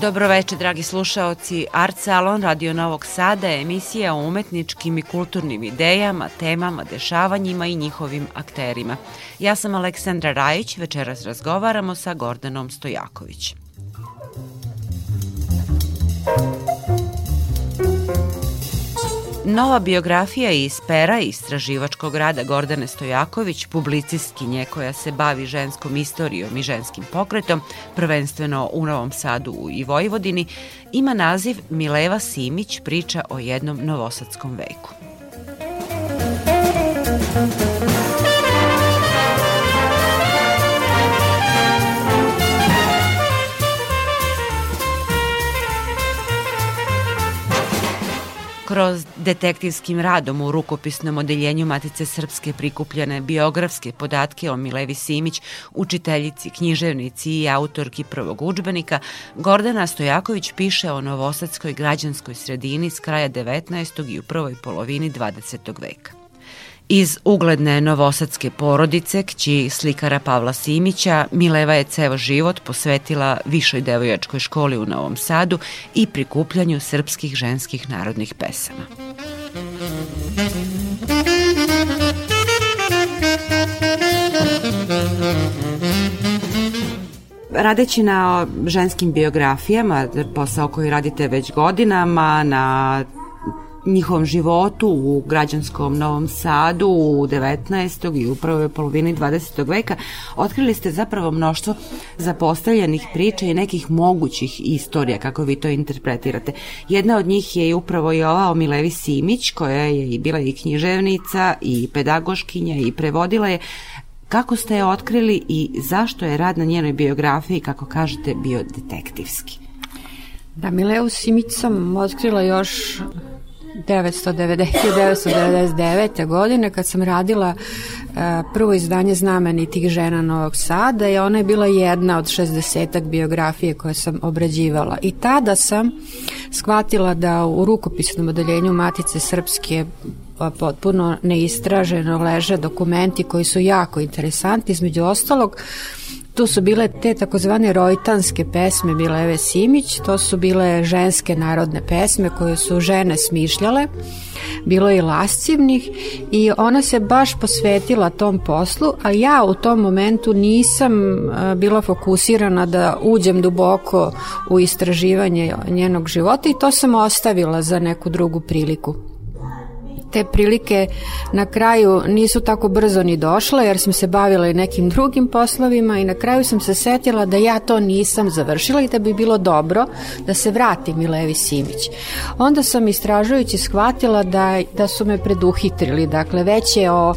Dobroveče, dragi slušaoci. Art Salon Radio Novog Sada je emisija o umetničkim i kulturnim idejama, temama, dešavanjima i njihovim akterima. Ja sam Aleksandra Rajić, večeras razgovaramo sa Gordanom Stojaković. Nova biografija iz pera istraživačkog rada Gordane Stojaković, publicistkinje koja se bavi ženskom istorijom i ženskim pokretom, prvenstveno u Novom Sadu i Vojvodini, ima naziv Mileva Simić priča o jednom novosadskom veku. Kroz detektivskim radom u rukopisnom odeljenju Matice Srpske prikupljene biografske podatke o Milevi Simić, učiteljici, književnici i autorki prvog učbenika, Gordana Stojaković piše o novosadskoj građanskoj sredini s kraja 19. i u prvoj polovini 20. veka. Iz ugledne novosadske porodice, kći slikara Pavla Simića, Mileva je ceo život posvetila višoj devojačkoj školi u Novom Sadu i prikupljanju srpskih ženskih narodnih pesama. Radeći na ženskim biografijama, posao koji radite već godinama, na njihovom životu u građanskom Novom Sadu u 19. i u prvoj polovini 20. veka, otkrili ste zapravo mnoštvo zapostavljenih priča i nekih mogućih istorija, kako vi to interpretirate. Jedna od njih je upravo i ova o Milevi Simić, koja je i bila i književnica i pedagoškinja i prevodila je. Kako ste je otkrili i zašto je rad na njenoj biografiji, kako kažete, bio detektivski? Da, Mileu Simić sam otkrila još 1999. godine kad sam radila uh, prvo izdanje znamenitih žena Novog Sada i ona je bila jedna od 60 biografije koje sam obrađivala. I tada sam shvatila da u rukopisnom odeljenju Matice Srpske potpuno neistraženo leže dokumenti koji su jako interesantni, između ostalog Tu su bile te takozvane rojtanske pesme Mileve Simić, to su bile ženske narodne pesme koje su žene smišljale, bilo je lascivnih i ona se baš posvetila tom poslu, a ja u tom momentu nisam bila fokusirana da uđem duboko u istraživanje njenog života i to sam ostavila za neku drugu priliku te prilike na kraju nisu tako brzo ni došle jer sam se bavila i nekim drugim poslovima i na kraju sam se setila da ja to nisam završila i da bi bilo dobro da se vrati Milevi Simić. Onda sam istražujući shvatila da, da su me preduhitrili, dakle već je o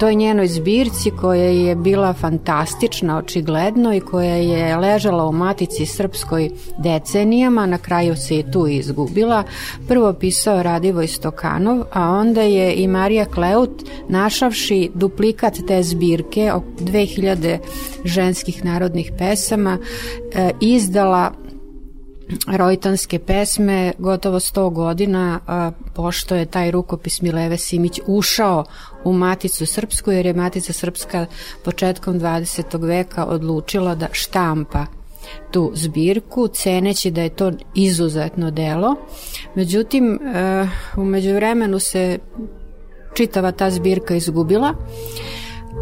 toj njenoj zbirci koja je bila fantastična očigledno i koja je ležala u matici srpskoj decenijama, na kraju se je tu izgubila. Prvo pisao Radivoj Stokanov, a onda je i Marija Kleut našavši duplikat te zbirke o 2000 ženskih narodnih pesama e, izdala rojtanske pesme gotovo 100 godina a, pošto je taj rukopis Mileve Simić ušao u Maticu Srpsku jer je Matica Srpska početkom 20. veka odlučila da štampa tu zbirku, ceneći da je to izuzetno delo. Međutim, e, umeđu vremenu se čitava ta zbirka izgubila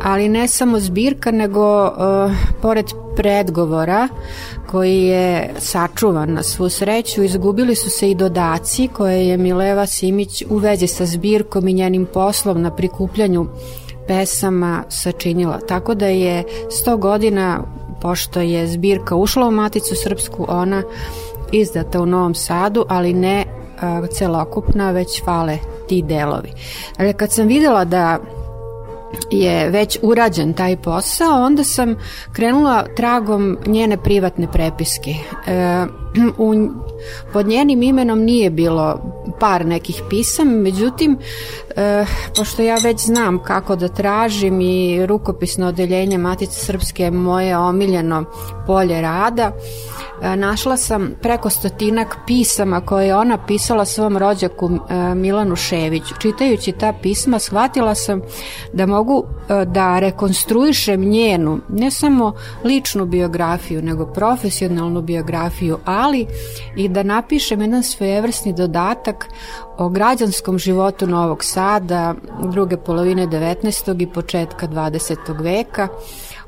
ali ne samo zbirka, nego uh, pored predgovora koji je sačuvan na svu sreću, izgubili su se i dodaci koje je Mileva Simić u vezi sa zbirkom i njenim poslom na prikupljanju pesama sačinila. Tako da je 100 godina, pošto je zbirka ušla u Maticu Srpsku, ona izdata u Novom Sadu, ali ne uh, celokupna, već fale ti delovi. Ali kad sam videla da je već urađen taj posao, onda sam krenula tragom njene privatne prepiske. E, u, pod njenim imenom nije bilo par nekih pisama, međutim, e, pošto ja već znam kako da tražim i rukopisno odeljenje Matice Srpske je moje omiljeno polje rada, E, našla sam preko stotinak pisama koje je ona pisala svom rođaku e, Milanu Ševiću. Čitajući ta pisma shvatila sam da mogu e, da rekonstruišem njenu, ne samo ličnu biografiju, nego profesionalnu biografiju, ali i da napišem jedan svojevrsni dodatak o građanskom životu Novog Sada druge polovine 19. i početka 20. veka,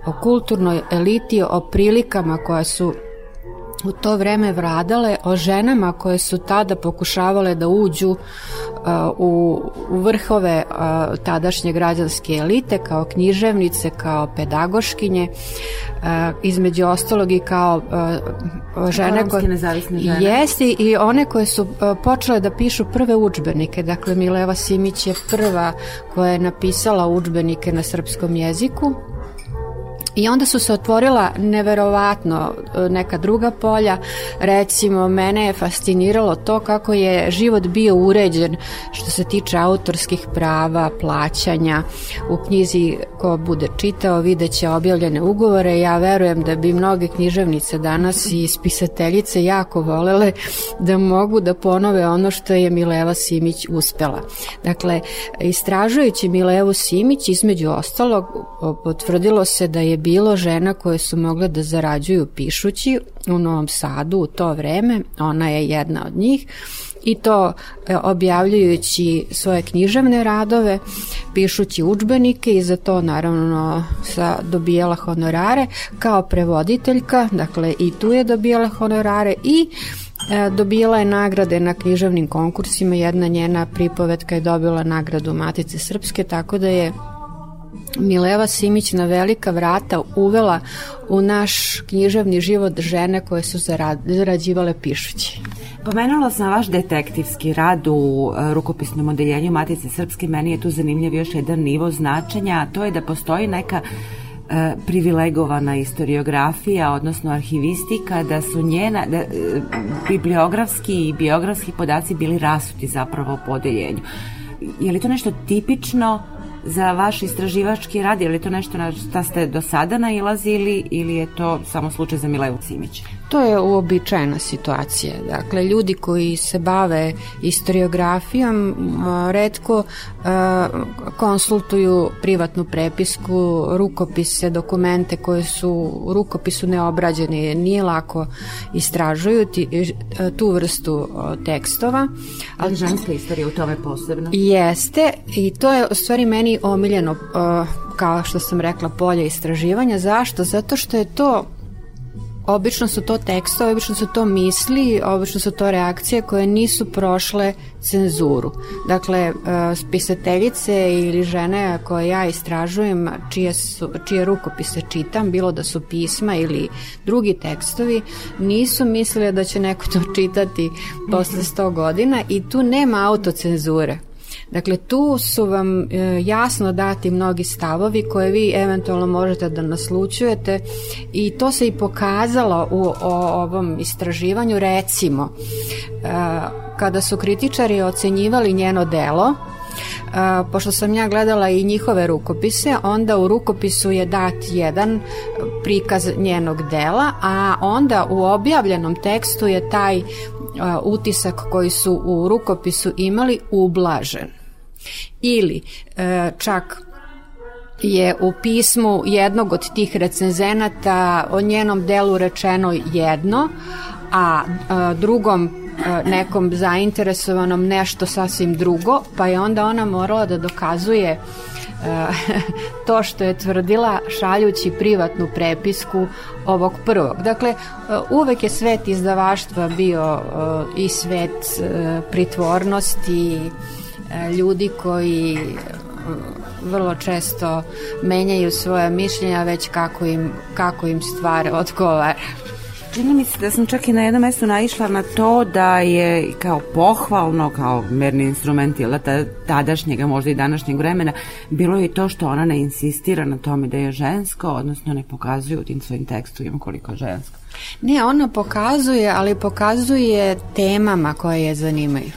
o kulturnoj eliti, o prilikama koja su u to vreme vradale o ženama koje su tada pokušavale da uđu uh, u, u vrhove uh, tadašnje građanske elite kao književnice, kao pedagoškinje, uh, između ostalog i kao žene koje nezavisne žene. Jeste i one koje su počele da pišu prve učbenike. Dakle Mileva Simić je prva koja je napisala učbenike na srpskom jeziku I onda su se otvorila neverovatno e, neka druga polja. Recimo, mene je fasciniralo to kako je život bio uređen što se tiče autorskih prava, plaćanja. U knjizi ko bude čitao videće objavljene ugovore. Ja verujem da bi mnoge književnice danas i spisateljice jako volele da mogu da ponove ono što je Mileva Simić uspela. Dakle, istražujući Milevu Simić, između ostalog, potvrdilo se da je bilo žena koje su mogle da zarađuju pišući u Novom Sadu u to vreme, ona je jedna od njih i to e, objavljujući svoje književne radove, pišući učbenike i za to naravno sa dobijala honorare kao prevoditeljka, dakle i tu je dobijala honorare i E, dobila je nagrade na književnim konkursima, jedna njena pripovetka je dobila nagradu Matice Srpske, tako da je Mileva Simić na velika vrata uvela u naš književni život žene koje su zarađivale pišući. Pomenula sam vaš detektivski rad u e, rukopisnom odeljenju Matice Srpske. Meni je tu zanimljiv još jedan nivo značenja, a to je da postoji neka e, privilegovana istoriografija, odnosno arhivistika, da su njena, da, e, bibliografski i biografski podaci bili rasuti zapravo u podeljenju. Je li to nešto tipično za vaš istraživački rad? Je li to nešto na šta ste do sada nailazili ili je to samo slučaj za Milevu Cimić? To je uobičajena situacija. Dakle, ljudi koji se bave istoriografijom redko konsultuju privatnu prepisku, rukopise, dokumente koje su u rukopisu neobrađeni, nije lako istražuju ti, e, tu vrstu tekstova. Ali ženska istorija u tome posebno? Jeste i to je u stvari meni omiljeno kao što sam rekla polje istraživanja. Zašto? Zato što je to Obično su to tekstovi, obično su to misli, obično su to reakcije koje nisu prošle cenzuru. Dakle, e, spisateljice ili žene koje ja istražujem, čije, su, čije rukopise čitam, bilo da su pisma ili drugi tekstovi, nisu mislile da će neko to čitati posle 100 godina i tu nema autocenzure. Dakle, tu su vam e, jasno dati mnogi stavovi koje vi eventualno možete da naslučujete i to se i pokazalo u ovom istraživanju. Recimo, e, kada su kritičari ocenjivali njeno delo, Uh, pošto sam ja gledala i njihove rukopise, onda u rukopisu je dat jedan prikaz njenog dela, a onda u objavljenom tekstu je taj utisak koji su u rukopisu imali ublažen. Ili e, čak je u pismu jednog od tih recenzenata o njenom delu rečeno jedno, a drugom e, nekom zainteresovanom nešto sasvim drugo, pa je onda ona morala da dokazuje to što je tvrdila šaljući privatnu prepisku ovog prvog. Dakle, uvek je svet izdavaštva bio i svet pritvornosti, ljudi koji vrlo često menjaju svoje mišljenja već kako im, kako im stvar odgovara. Čini mi se da sam čak i na jednom mestu naišla na to da je kao pohvalno, kao merni instrument ili tadašnjega, možda i današnjeg vremena, bilo je i to što ona ne insistira na tome da je žensko, odnosno ne pokazuje u tim svojim tekstovima koliko je žensko. Ne, ona pokazuje, ali pokazuje temama koje je zanimaju.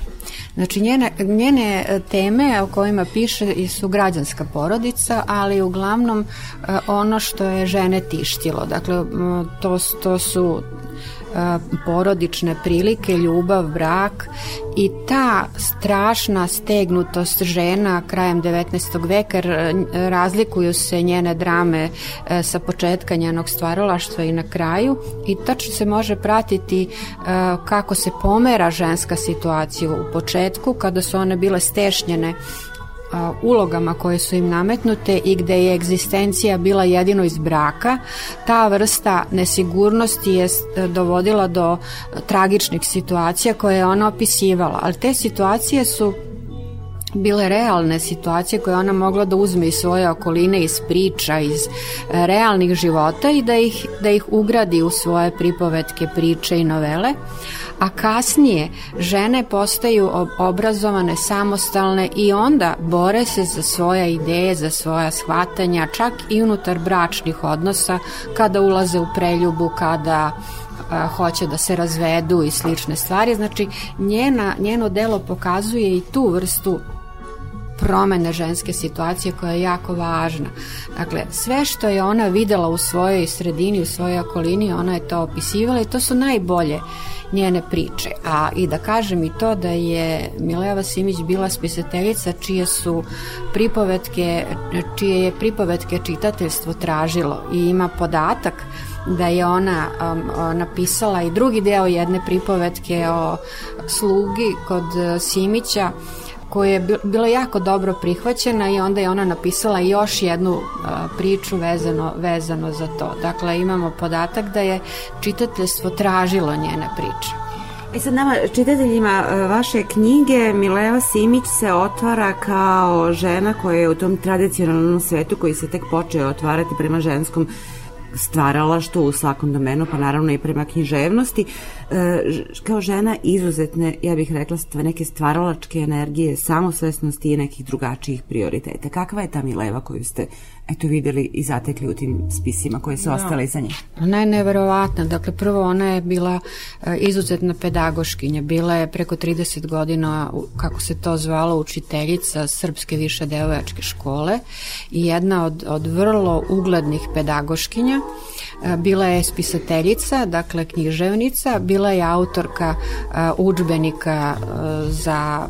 Znači njene, njene e, teme o kojima piše su građanska porodica, ali uglavnom e, ono što je žene tištilo. Dakle, to, to su porodične prilike, ljubav, brak i ta strašna stegnutost žena krajem 19. veka razlikuju se njene drame e, sa početka njenog stvaralaštva i na kraju i tačno se može pratiti e, kako se pomera ženska situacija u početku kada su one bile stešnjene ulogama koje su im nametnute i gde je egzistencija bila jedino iz braka, ta vrsta nesigurnosti je e, dovodila do tragičnih situacija koje je ona opisivala, ali te situacije su bile realne situacije koje ona mogla da uzme iz svoje okoline, iz priča, iz e, realnih života i da ih, da ih ugradi u svoje pripovetke, priče i novele a kasnije žene postaju obrazovane, samostalne i onda bore se za svoje ideje, za svoja shvatanja, čak i unutar bračnih odnosa, kada ulaze u preljubu, kada a, hoće da se razvedu i slične stvari. Znači, njena, njeno delo pokazuje i tu vrstu promene ženske situacije koja je jako važna. Dakle, sve što je ona videla u svojoj sredini, u svojoj okolini, ona je to opisivala i to su najbolje njene priče. A i da kažem i to da je Mileva Simić bila spisateljica čije su pripovetke, čije je pripovetke čitateljstvo tražilo i ima podatak da je ona um, napisala i drugi deo jedne pripovetke o slugi kod Simića koja je bila jako dobro prihvaćena i onda je ona napisala još jednu uh, priču vezano, vezano za to. Dakle, imamo podatak da je čitateljstvo tražilo njene priče. E sad nama, čitateljima vaše knjige, Mileva Simić se otvara kao žena koja je u tom tradicionalnom svetu koji se tek počeo otvarati prema ženskom stvarala što u svakom domenu, pa naravno i prema književnosti, e, kao žena izuzetne, ja bih rekla, neke stvaralačke energije, samosvesnosti i nekih drugačijih prioriteta. Kakva je ta Mileva koju ste eto videli i zatekli u tim spisima koje su da. ostale iza njih? Ona je neverovatna. Dakle, prvo ona je bila e, izuzetna pedagoškinja. Bila je preko 30 godina, kako se to zvalo, učiteljica Srpske više devojačke škole i jedna od, od vrlo uglednih pedagoškinja. E, bila je spisateljica, dakle književnica, bila je autorka e, učbenika za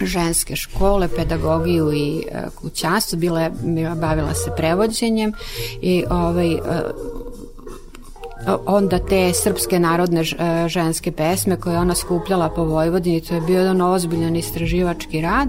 ženske škole, pedagogiju i e, kućanstvo, bila je, bavila se prevođenjem i ovaj, e, onda te srpske narodne e, ženske pesme koje ona skupljala po Vojvodini, to je bio jedan ozbiljan istraživački rad.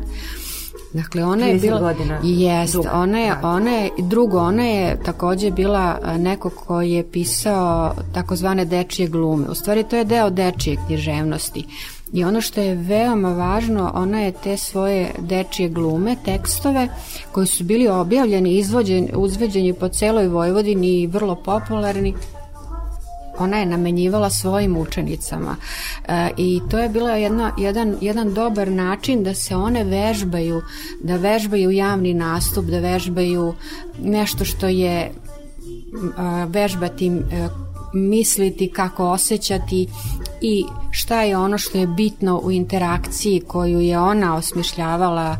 Dakle, ona je bila... godina. Jest, ona je, ona je, drugo, ona je takođe bila neko koji je pisao takozvane dečije glume. U stvari, to je deo dečije književnosti. I ono što je veoma važno, ona je te svoje dečije glume, tekstove koji su bili objavljeni, izvođeni, uzveđeni po celoj Vojvodini i vrlo popularni, ona je namenjivala svojim učenicama e, i to je bila jedna, jedan, jedan dobar način da se one vežbaju, da vežbaju javni nastup, da vežbaju nešto što je vežbati e, misliti, kako osjećati i šta je ono što je bitno u interakciji koju je ona osmišljavala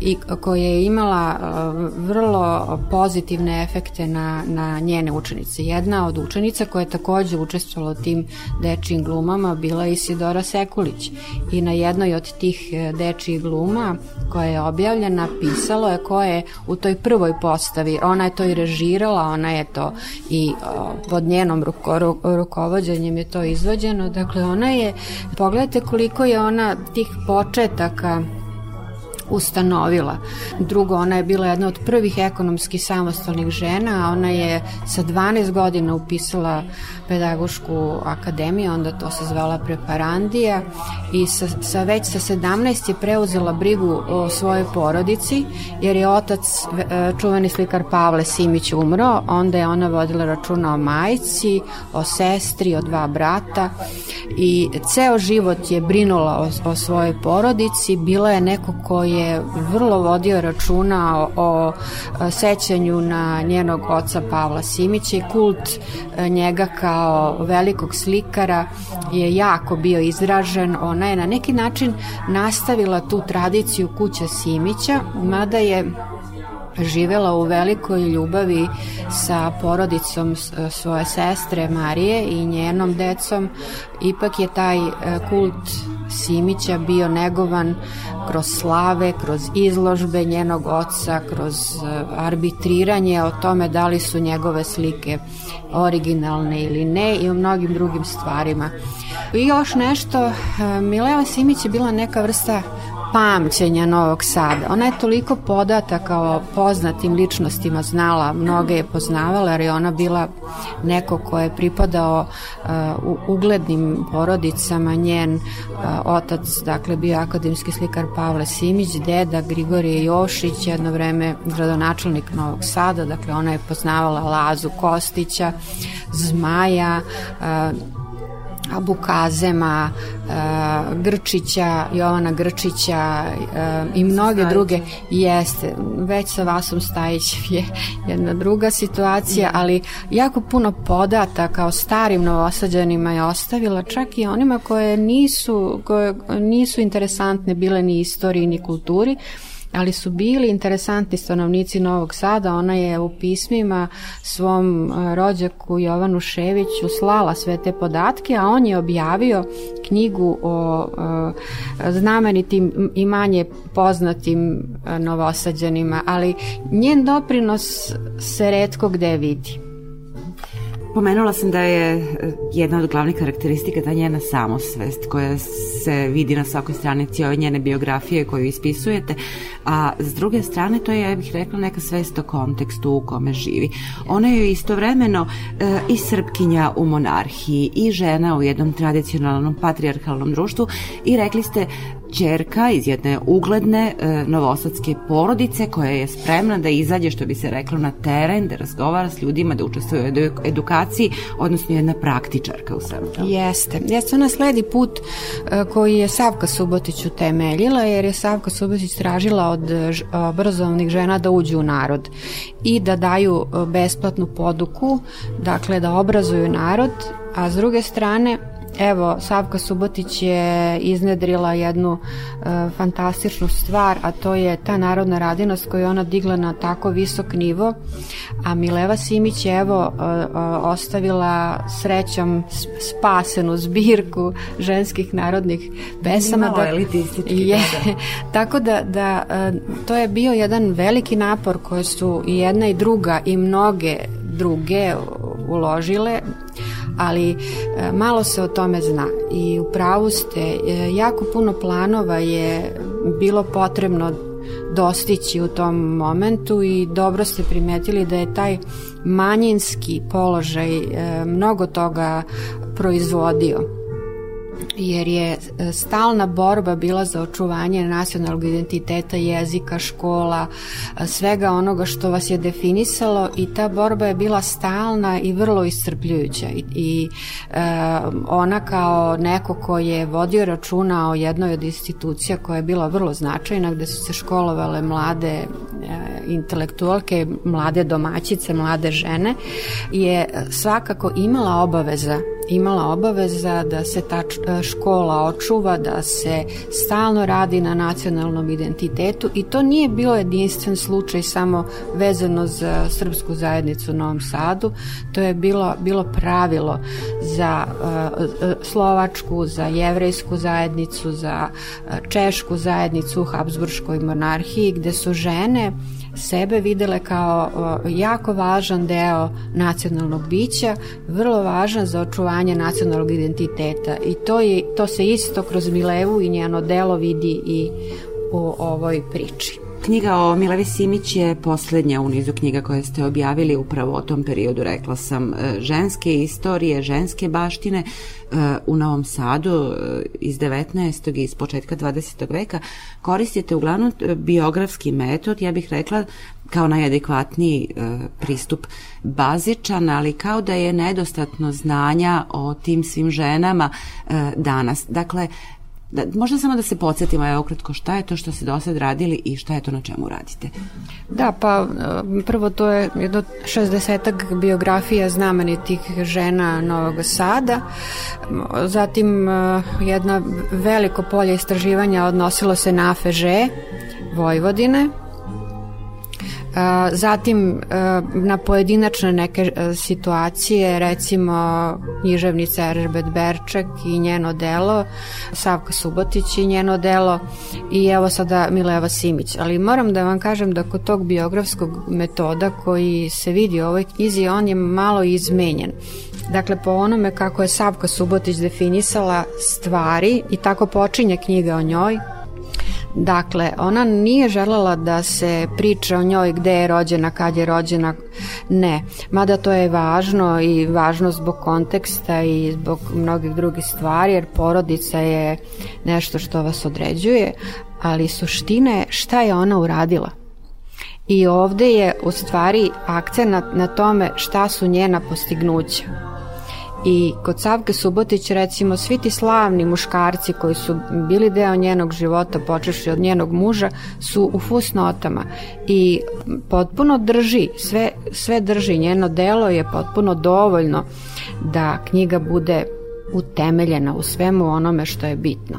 i koja je imala uh, vrlo pozitivne efekte na, na njene učenice. Jedna od učenica koja je takođe učestvovala u tim dečijim glumama bila je Isidora Sekulić i na jednoj od tih uh, dečijih gluma koja je objavljena pisalo je ko je u toj prvoj postavi, ona je to i režirala, ona je to i pod njenom ruko, rukovodđenjem je to izvođeno, dakle ona je, pogledajte koliko je ona tih početaka ustanovila. Drugo, ona je bila jedna od prvih ekonomski samostalnih žena, a ona je sa 12 godina upisala pedagošku akademiju, onda to se zvala preparandija i sa, sa već sa 17 je preuzela brigu o svojoj porodici, jer je otac, e, čuveni slikar Pavle Simić umro, onda je ona vodila računa o majci, o sestri, o dva brata i ceo život je brinula o, o svojoj porodici, bila je neko ko je vrlo vodio računa o, o sećanju na njenog oca Pavla Simića i kult e, njega kao velikog slikara je jako bio izražen. Ona je na neki način nastavila tu tradiciju kuća Simića, mada je živela u velikoj ljubavi sa porodicom svoje sestre Marije i njenom decom, ipak je taj e, kult Simića bio negovan kroz slave, kroz izložbe njenog oca, kroz e, arbitriranje o tome da li su njegove slike originalne ili ne i o mnogim drugim stvarima. I još nešto, e, Mileva Simić je bila neka vrsta pamćenja Novog Sada. Ona je toliko podataka o poznatim ličnostima znala, mnoge je poznavala, jer je ona bila neko ko je pripadao uh, u uglednim porodicama, njen uh, otac, dakle, bio akademski slikar Pavle Simić, deda Grigorije Jošić, jedno vreme gradonačelnik Novog Sada, dakle, ona je poznavala Lazu Kostića, Zmaja, uh, Abu Kazema, uh, Grčića, Jovana Grčića uh, i mnoge Stajić. druge jeste, već sa Vasom Stajić je jedna druga situacija, ali jako puno podataka o starim novosađanima je ostavila, čak i onima koje nisu, koje nisu interesantne bile ni istoriji ni kulturi, ali su bili interesantni stanovnici Novog Sada. Ona je u pismima svom e, rođaku Jovanu Ševiću slala sve te podatke, a on je objavio knjigu o e, znamenitim i manje poznatim e, novosađanima, ali njen doprinos se redko gde vidi. Pomenula sam da je e, jedna od glavnih karakteristika ta njena samosvest koja se vidi na svakoj stranici ove njene biografije koju ispisujete, a s druge strane to je, ja bih rekla, neka svest o kontekstu u kome živi. Ona je istovremeno e, i srpkinja u monarhiji i žena u jednom tradicionalnom patrijarhalnom društvu i rekli ste čerka iz jedne ugledne e, novosadske porodice koja je spremna da izađe, što bi se reklo, na teren, da razgovara s ljudima, da učestvuje u edukaciji, odnosno jedna praktičarka u svemu. Jeste. Jeste, ona sledi put e, koji je Savka Subotić utemeljila, jer je Savka Subotić tražila od e, obrazovnih žena da uđu u narod i da daju e, besplatnu poduku, dakle da obrazuju narod, a s druge strane Evo, Savka Subotić je iznedrila jednu e, fantastičnu stvar, a to je ta narodna radinost koju ona digla na tako visok nivo, a Mileva Simić je evo e, e, ostavila srećom spasenu zbirku ženskih narodnih pesama. Da, elitistički. Je, da, da. tako da, da e, to je bio jedan veliki napor koje su i jedna i druga i mnoge druge uložile ali e, malo se o tome zna. I u pravu ste, e, jako puno planova je bilo potrebno dostići u tom momentu i dobro ste primetili da je taj manjinski položaj e, mnogo toga proizvodio jer je e, stalna borba bila za očuvanje nacionalnog identiteta, jezika, škola, e, svega onoga što vas je definisalo i ta borba je bila stalna i vrlo iscrpljujuća. I, i e, ona kao neko ko je vodio računa o jednoj od institucija koja je bila vrlo značajna gde su se školovale mlade e, intelektualke, mlade domaćice, mlade žene je svakako imala obaveza imala obaveza da se ta e, škola očuva, da se stalno radi na nacionalnom identitetu i to nije bio jedinstven slučaj samo vezano za srpsku zajednicu u Novom Sadu, to je bilo, bilo pravilo za uh, slovačku, za jevrejsku zajednicu, za češku zajednicu u Habsburškoj monarhiji, gde su žene sebe videle kao jako važan deo nacionalnog bića, vrlo važan za očuvanje nacionalnog identiteta i to, je, to se isto kroz Milevu i njeno delo vidi i u ovoj priči. Knjiga o Milevi Simić je poslednja u nizu knjiga koje ste objavili upravo o tom periodu, rekla sam, e, ženske istorije, ženske baštine e, u Novom Sadu e, iz 19. i iz početka 20. veka. Koristite uglavnom biografski metod, ja bih rekla kao najadekvatniji pristup bazičan, ali kao da je nedostatno znanja o tim svim ženama danas. Dakle, Da, možda samo da se podsjetimo, evo ukratko, šta je to što ste do sad radili i šta je to na čemu radite? Da, pa e, prvo to je jedno 60 biografija znamenitih žena Novog Sada, zatim e, jedna veliko polje istraživanja odnosilo se na Feže, Vojvodine, Zatim na pojedinačne neke situacije, recimo književnica Eržbet Berček i njeno delo, Savka Subotić i njeno delo i evo sada Mileva Simić. Ali moram da vam kažem da kod tog biografskog metoda koji se vidi u ovoj knjizi, on je malo izmenjen. Dakle, po onome kako je Savka Subotić definisala stvari i tako počinje knjiga o njoj, Dakle, ona nije želela da se priča o njoj gde je rođena, kad je rođena, ne. Mada to je važno i važno zbog konteksta i zbog mnogih drugih stvari, jer porodica je nešto što vas određuje, ali suština je šta je ona uradila. I ovde je u stvari akcenat na tome šta su njena postignuća I kod Savke Subotić recimo svi ti slavni muškarci koji su bili deo njenog života počeši od njenog muža su u fusnotama i potpuno drži, sve, sve drži, njeno delo je potpuno dovoljno da knjiga bude utemeljena u svemu onome što je bitno.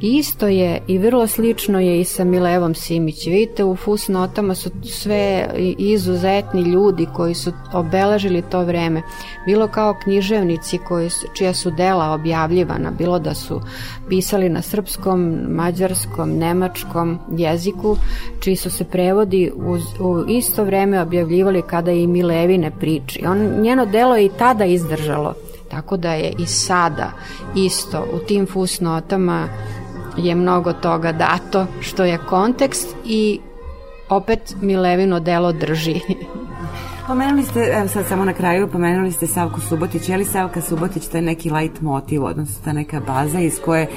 Isto je i vrlo slično je i sa Milevom Simić. Vidite, u fusnotama su sve izuzetni ljudi koji su obeležili to vreme. Bilo kao književnici koji, čija su dela objavljivana, bilo da su pisali na srpskom, mađarskom, nemačkom jeziku, čiji su se prevodi u, u isto vreme objavljivali kada i Milevine priči. On, njeno delo je i tada izdržalo. Tako da je i sada isto u tim fusnotama je mnogo toga dato što je kontekst i opet Milevino delo drži. Pomenuli ste, evo sad samo na kraju, pomenuli ste Savku Subotić. Je li Savka Subotić taj neki light motiv, odnosno ta neka baza iz koje e,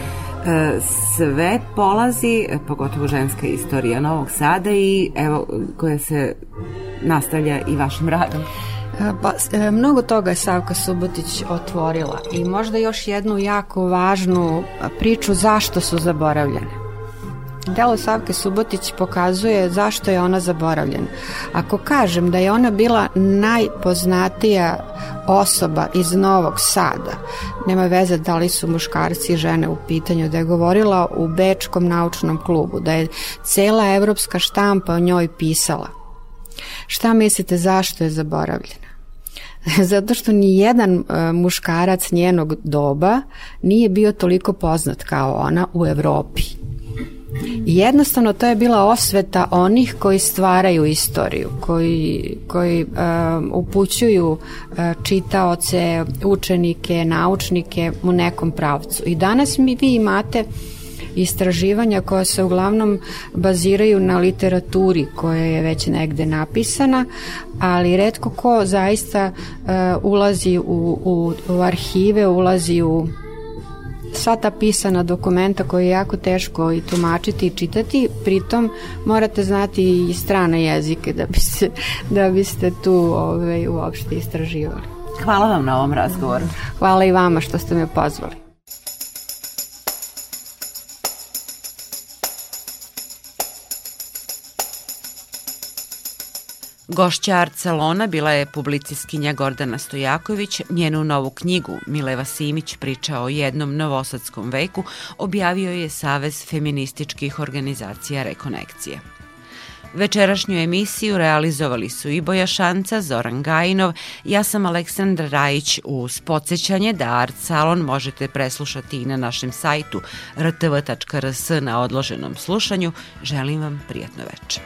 sve polazi, pogotovo ženska istorija Novog Sada i evo koja se nastavlja i vašim radom? Pa, e, mnogo toga je Savka Subotić otvorila i možda još jednu jako važnu priču zašto su zaboravljene. Delo Savke Subotić pokazuje zašto je ona zaboravljena. Ako kažem da je ona bila najpoznatija osoba iz Novog Sada, nema veze da li su muškarci i žene u pitanju, da je govorila u Bečkom naučnom klubu, da je cela evropska štampa o njoj pisala. Šta mislite zašto je zaboravljena? Zato što ni jedan e, muškarac njenog doba nije bio toliko poznat kao ona u Evropi. I jednostavno to je bila osveta onih koji stvaraju istoriju, koji, koji um, upućuju uh, čitaoce, učenike, naučnike u nekom pravcu. I danas mi vi imate uh, istraživanja koja se uglavnom baziraju na literaturi koja je već negde napisana, ali redko ko zaista uh, ulazi u, u, u arhive, ulazi u sva ta pisana dokumenta koje je jako teško i tumačiti i čitati, pritom morate znati i strane jezike da biste, da biste tu ovaj, uopšte istraživali. Hvala vam na ovom razgovoru. Hvala i vama što ste me pozvali. Gošća Art Salona bila je publiciskinja Gordana Stojaković. Njenu novu knjigu Mileva Simić priča o jednom novosadskom veku objavio je Savez feminističkih organizacija Rekonekcije. Večerašnju emisiju realizovali su i Boja Šanca, Zoran Gajinov, ja sam Aleksandra Rajić uz podsjećanje da Art Salon možete preslušati i na našem sajtu rtv.rs na odloženom slušanju. Želim vam prijatno večer.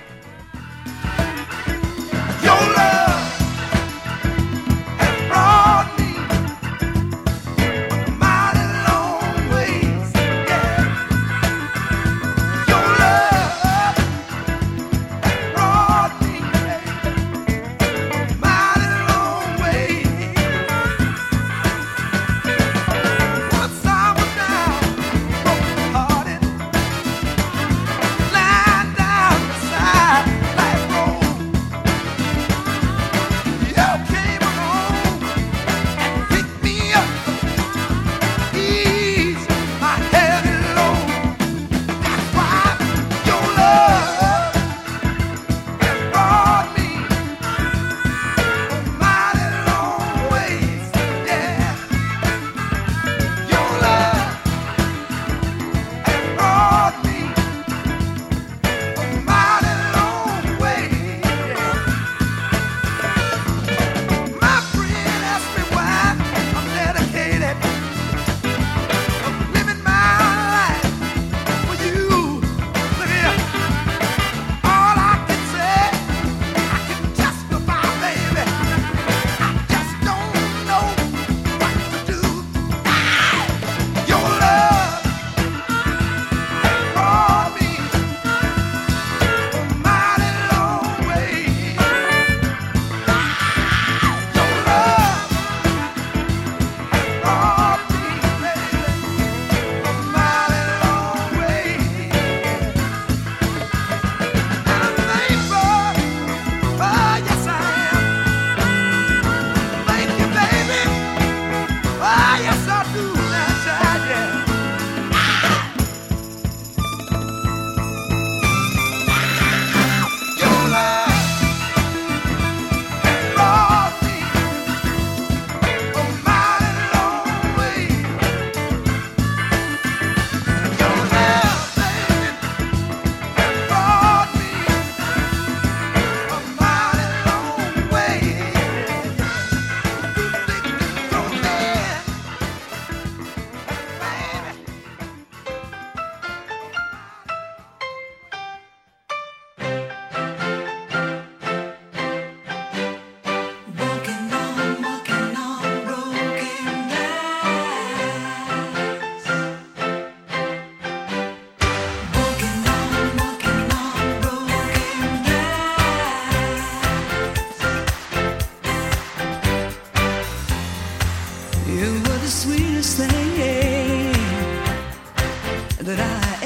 You were the sweetest thing that I